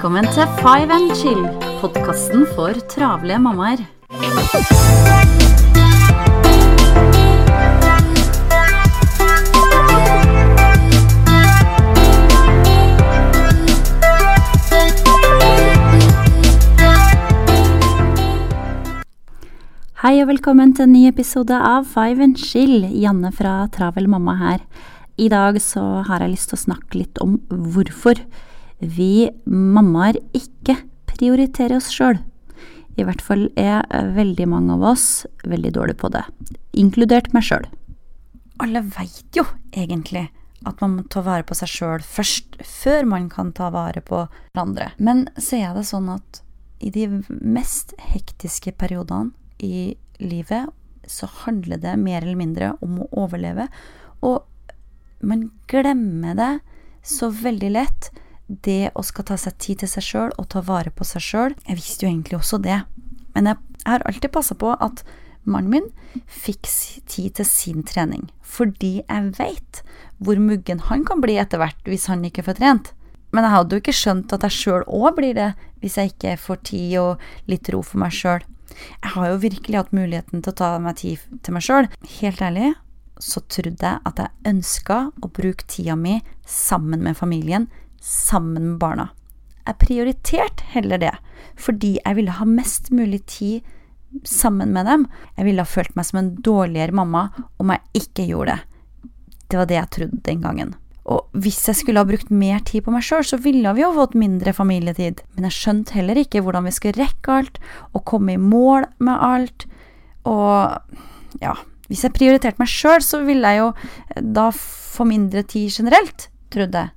Velkommen til Five and Chill, podkasten for travle mammaer. Hei og velkommen til en ny episode av Five and Chill. Janne fra Travel mamma her. I dag så har jeg lyst til å snakke litt om hvorfor vi mammaer ikke prioriterer oss sjøl. I hvert fall er veldig mange av oss veldig dårlige på det, inkludert meg sjøl. Alle veit jo egentlig at man må ta vare på seg sjøl først, før man kan ta vare på hverandre. Men så er det sånn at i de mest hektiske periodene i livet så handler det mer eller mindre om å overleve. Og man glemmer det så veldig lett. Det å skal ta seg tid til seg sjøl og ta vare på seg sjøl. Jeg visste jo egentlig også det. Men jeg, har alltid passa på at mannen min fikk tid til sin trening. Fordi jeg veit hvor muggen han kan bli etter hvert hvis han ikke får trent. Men jeg hadde jo ikke skjønt at jeg sjøl òg blir det, hvis jeg ikke får tid og litt ro for meg sjøl. Jeg har jo virkelig hatt muligheten til å ta meg tid til meg sjøl. Helt ærlig så trodde jeg at jeg ønska å bruke tida mi sammen med familien, sammen med barna. Jeg prioriterte heller det, fordi jeg ville ha mest mulig tid sammen med dem. Jeg ville ha følt meg som en dårligere mamma om jeg ikke gjorde det. Det var det jeg trodde den gangen. Og hvis jeg skulle ha brukt mer tid på meg sjøl, så ville vi jo fått mindre familietid. Men jeg skjønte heller ikke hvordan vi skulle rekke alt, og komme i mål med alt. Og ja, hvis jeg prioriterte meg sjøl, så ville jeg jo da få mindre tid generelt, trodde jeg.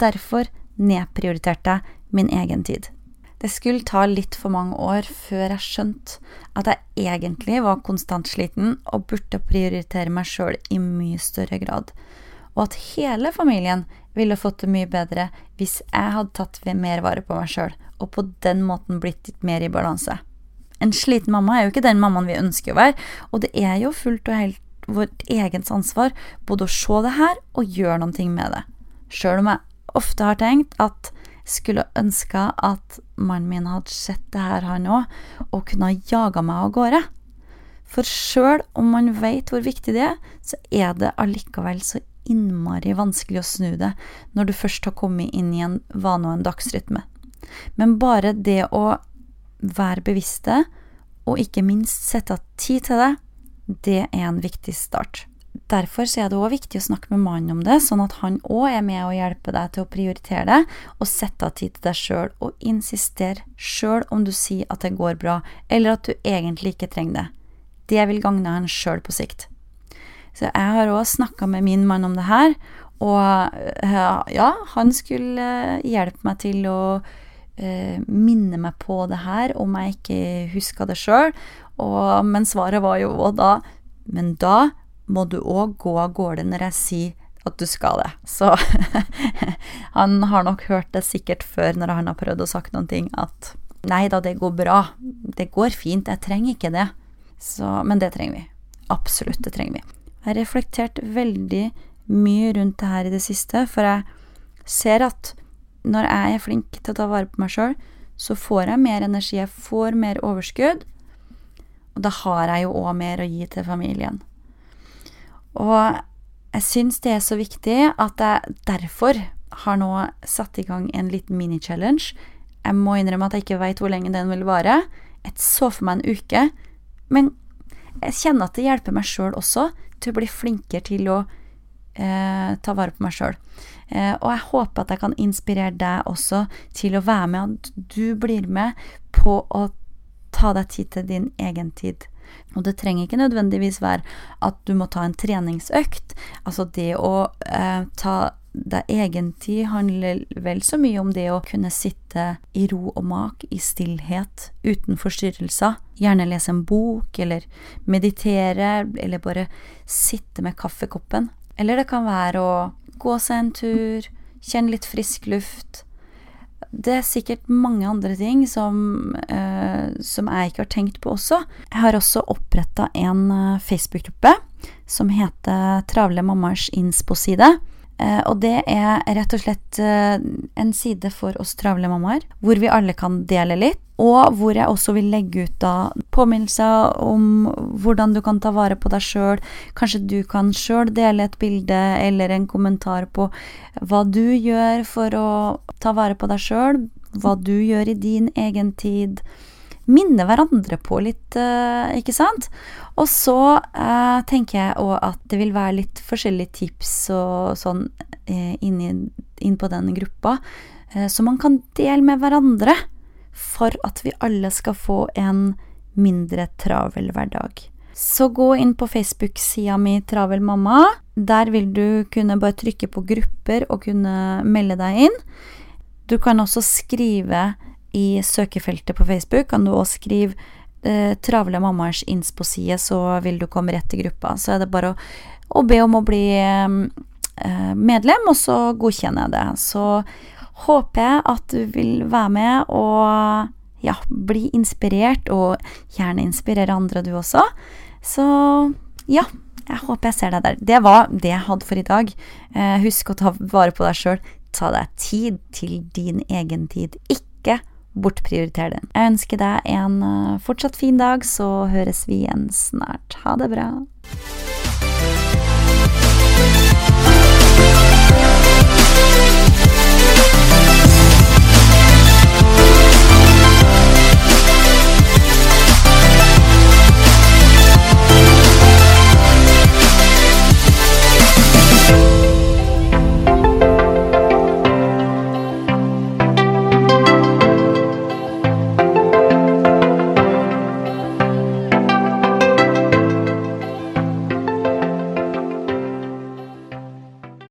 Derfor nedprioriterte jeg min egen tid. Det skulle ta litt for mange år før jeg skjønte at jeg egentlig var konstant sliten og burde prioritere meg sjøl i mye større grad og at hele familien ville fått det mye bedre hvis jeg hadde tatt mer vare på meg sjøl, og på den måten blitt litt mer i balanse. En sliten mamma er jo ikke den mammaen vi ønsker å være, og det er jo fullt og helt vårt eget ansvar både å se det her og gjøre noe med det. Sjøl om jeg ofte har tenkt at skulle ønska at mannen min hadde sett det her, han òg, og kunne ha jaga meg av gårde. For sjøl om man veit hvor viktig det er, så er det allikevel så innmari vanskelig å snu det når du først har kommet inn i en vane og en dagsrytme. Men bare det å være bevisste, og ikke minst sette av tid til det, det er en viktig start. Derfor er det òg viktig å snakke med mannen om det, sånn at han òg er med og hjelper deg til å prioritere det, og sette av tid til deg sjøl, og insistere sjøl om du sier at det går bra, eller at du egentlig ikke trenger det. Det vil gagne han sjøl på sikt. Så jeg har òg snakka med min mann om det her, og eh, ja, han skulle hjelpe meg til å eh, minne meg på det her om jeg ikke huska det sjøl. Men svaret var jo da Men da må du òg gå av gårde når jeg sier at du skal det. Så han har nok hørt det sikkert før når han har prøvd å sagt noen ting, at nei da, det går bra. Det går fint. Jeg trenger ikke det. Så, men det trenger vi. Absolutt, det trenger vi. Jeg har reflektert veldig mye rundt det her i det siste, for jeg ser at når jeg er flink til å ta vare på meg sjøl, så får jeg mer energi, jeg får mer overskudd, og da har jeg jo òg mer å gi til familien. Og jeg syns det er så viktig at jeg derfor har nå satt i gang en liten mini-challenge. Jeg må innrømme at jeg ikke veit hvor lenge den vil vare. Jeg så for meg en uke, men jeg kjenner at det hjelper meg sjøl også til å bli flinkere til å eh, ta vare på meg sjøl. Eh, og jeg håper at jeg kan inspirere deg også til å være med, at du blir med på å ta deg tid til din egen tid. Og det trenger ikke nødvendigvis være at du må ta en treningsøkt. Altså det å eh, ta deg egentid handler vel så mye om det å kunne sitte i ro og mak, i stillhet, uten forstyrrelser. Gjerne lese en bok, eller meditere, eller bare sitte med kaffekoppen. Eller det kan være å gå seg en tur, kjenne litt frisk luft. Det er sikkert mange andre ting som, eh, som jeg ikke har tenkt på også. Jeg har også oppretta en eh, Facebook-gruppe som heter Travle mammers innspo-side. Eh, og det er rett og slett eh, en side for oss travle mammaer, hvor vi alle kan dele litt. Og hvor jeg også vil legge ut da påminnelser om hvordan du kan ta vare på deg sjøl. Kanskje du kan sjøl dele et bilde eller en kommentar på hva du gjør for å ta vare på deg sjøl. Hva du gjør i din egen tid minne hverandre på litt, eh, ikke sant? Og så eh, tenker jeg òg at det vil være litt forskjellige tips og sånn eh, inn, inn, på den gruppa, eh, som man kan dele med hverandre for at vi alle skal få en mindre travel hverdag. Så gå inn på Facebook-sida mi Travel mamma. Der vil du kunne bare trykke på grupper og kunne melde deg inn. Du kan også skrive i søkefeltet på Facebook kan du også skrive eh, 'Travle mammaers innspo-side', så vil du komme rett til gruppa. Så er det bare å, å be om å bli eh, medlem, og så godkjenner jeg det. Så håper jeg at du vil være med og ja, bli inspirert, og gjerne inspirere andre du også. Så ja, jeg håper jeg ser deg der. Det var det jeg hadde for i dag. Eh, husk å ta vare på deg sjøl. Ta deg tid til din egen tid. Ikke bortprioriter den. Jeg ønsker deg en eh, fortsatt fin dag, så høres vi igjen snart. Ha det bra.